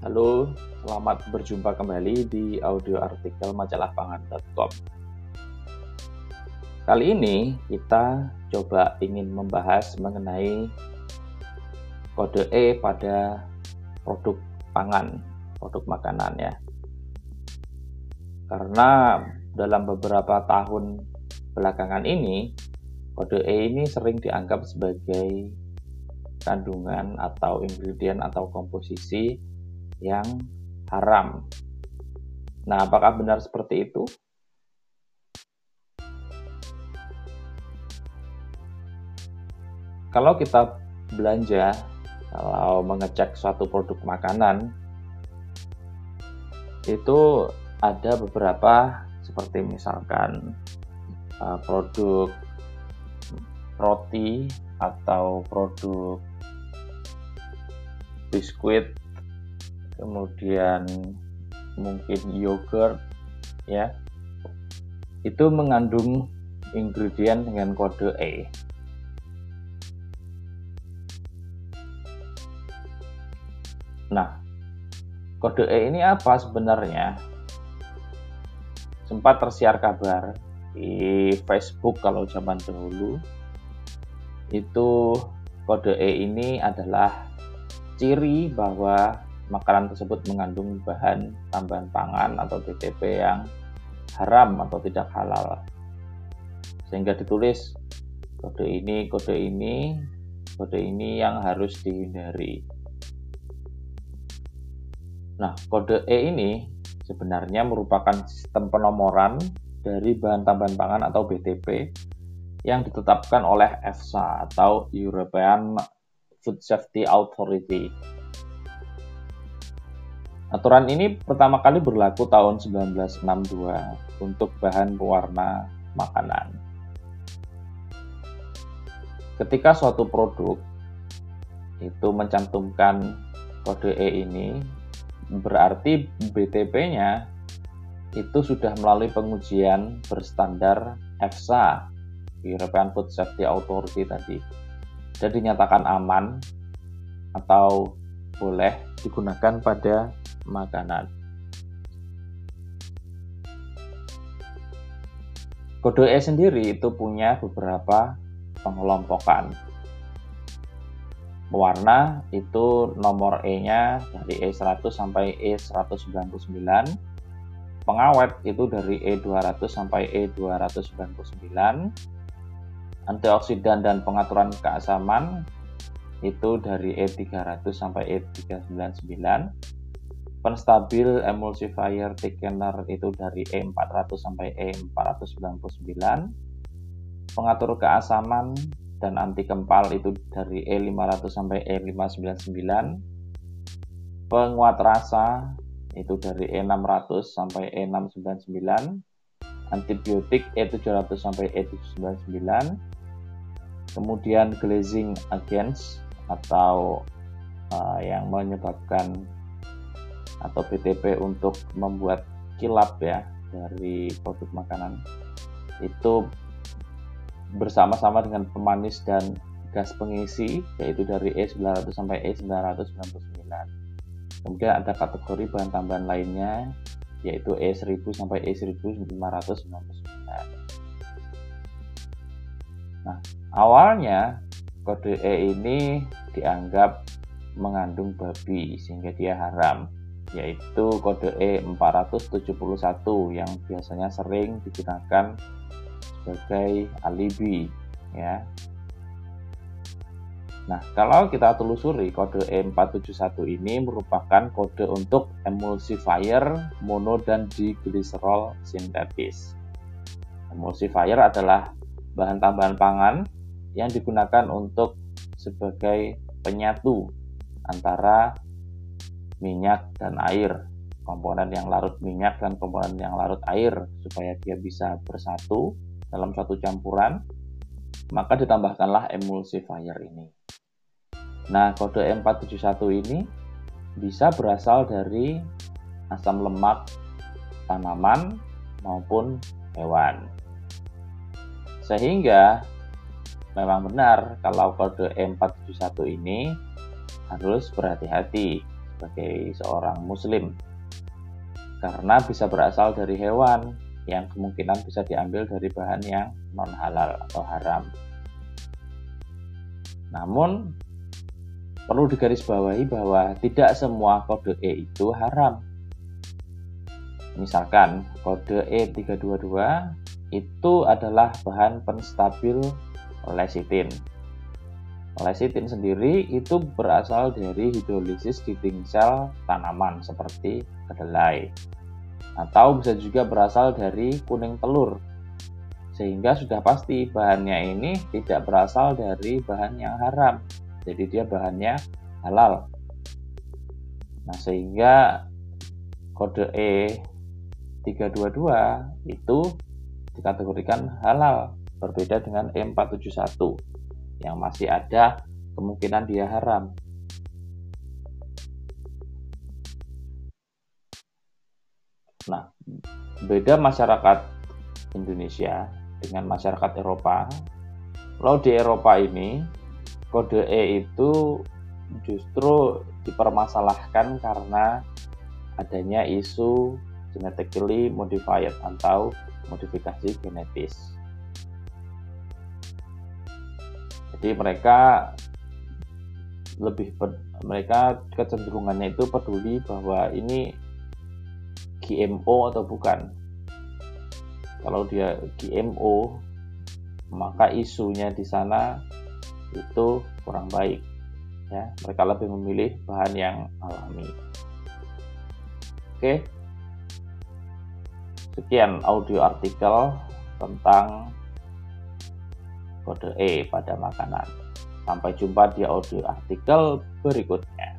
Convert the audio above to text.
Halo, selamat berjumpa kembali di audio artikel majalah pangan.com. Kali ini kita coba ingin membahas mengenai kode E pada produk pangan, produk makanan ya. Karena dalam beberapa tahun belakangan ini, kode E ini sering dianggap sebagai kandungan atau ingredient atau komposisi yang haram. Nah, apakah benar seperti itu? Kalau kita belanja, kalau mengecek suatu produk makanan, itu ada beberapa seperti misalkan uh, produk roti atau produk biskuit kemudian mungkin yogurt ya itu mengandung ingredient dengan kode E. Nah, kode E ini apa sebenarnya? Sempat tersiar kabar di Facebook kalau zaman dahulu itu kode E ini adalah ciri bahwa makanan tersebut mengandung bahan tambahan pangan atau BTP yang haram atau tidak halal. Sehingga ditulis kode ini, kode ini, kode ini yang harus dihindari. Nah, kode E ini sebenarnya merupakan sistem penomoran dari bahan tambahan pangan atau BTP yang ditetapkan oleh EFSA atau European Food Safety Authority Aturan ini pertama kali berlaku tahun 1962 untuk bahan pewarna makanan. Ketika suatu produk itu mencantumkan kode E ini, berarti BTP-nya itu sudah melalui pengujian berstandar EFSA, European Food Safety Authority tadi, dan dinyatakan aman atau boleh digunakan pada makanan. Kode E sendiri itu punya beberapa pengelompokan. Warna itu nomor E-nya dari E100 sampai E199. Pengawet itu dari E200 sampai E299. Antioksidan dan pengaturan keasaman itu dari E300 sampai E399 penstabil emulsifier thickener itu dari E400 sampai E499 pengatur keasaman dan anti kempal itu dari E500 sampai E599 penguat rasa itu dari E600 sampai E699 antibiotik E700 sampai E799 kemudian glazing agents atau uh, yang menyebabkan atau BTP untuk membuat kilap ya dari produk makanan itu bersama-sama dengan pemanis dan gas pengisi yaitu dari E900 sampai E999. Kemudian ada kategori bahan tambahan lainnya yaitu E1000 sampai E1599. Nah, awalnya kode E ini dianggap mengandung babi sehingga dia haram yaitu kode E471 yang biasanya sering digunakan sebagai alibi ya. Nah, kalau kita telusuri kode E471 ini merupakan kode untuk emulsifier mono dan diglycerol sintetis. Emulsifier adalah bahan tambahan pangan yang digunakan untuk sebagai penyatu antara minyak dan air. Komponen yang larut minyak dan komponen yang larut air supaya dia bisa bersatu dalam satu campuran maka ditambahkanlah emulsifier ini. Nah kode M471 ini bisa berasal dari asam lemak tanaman maupun hewan. Sehingga memang benar kalau kode M471 ini harus berhati-hati sebagai seorang muslim karena bisa berasal dari hewan yang kemungkinan bisa diambil dari bahan yang non halal atau haram. Namun perlu digarisbawahi bahwa tidak semua kode E itu haram. Misalkan kode E322 itu adalah bahan penstabil lecitin. Lecitin sendiri itu berasal dari hidrolisis di sel tanaman seperti kedelai atau bisa juga berasal dari kuning telur. Sehingga sudah pasti bahannya ini tidak berasal dari bahan yang haram jadi dia bahannya halal. Nah sehingga kode E 322 itu dikategorikan halal berbeda dengan E471 yang masih ada kemungkinan dia haram Nah, beda masyarakat Indonesia dengan masyarakat Eropa. Kalau di Eropa ini, kode E itu justru dipermasalahkan karena adanya isu genetically modified atau modifikasi genetis. Jadi mereka lebih mereka kecenderungannya itu peduli bahwa ini GMO atau bukan. Kalau dia GMO, maka isunya di sana itu kurang baik. Ya, mereka lebih memilih bahan yang alami. Oke. Sekian audio artikel tentang kode E pada makanan. Sampai jumpa di audio artikel berikutnya.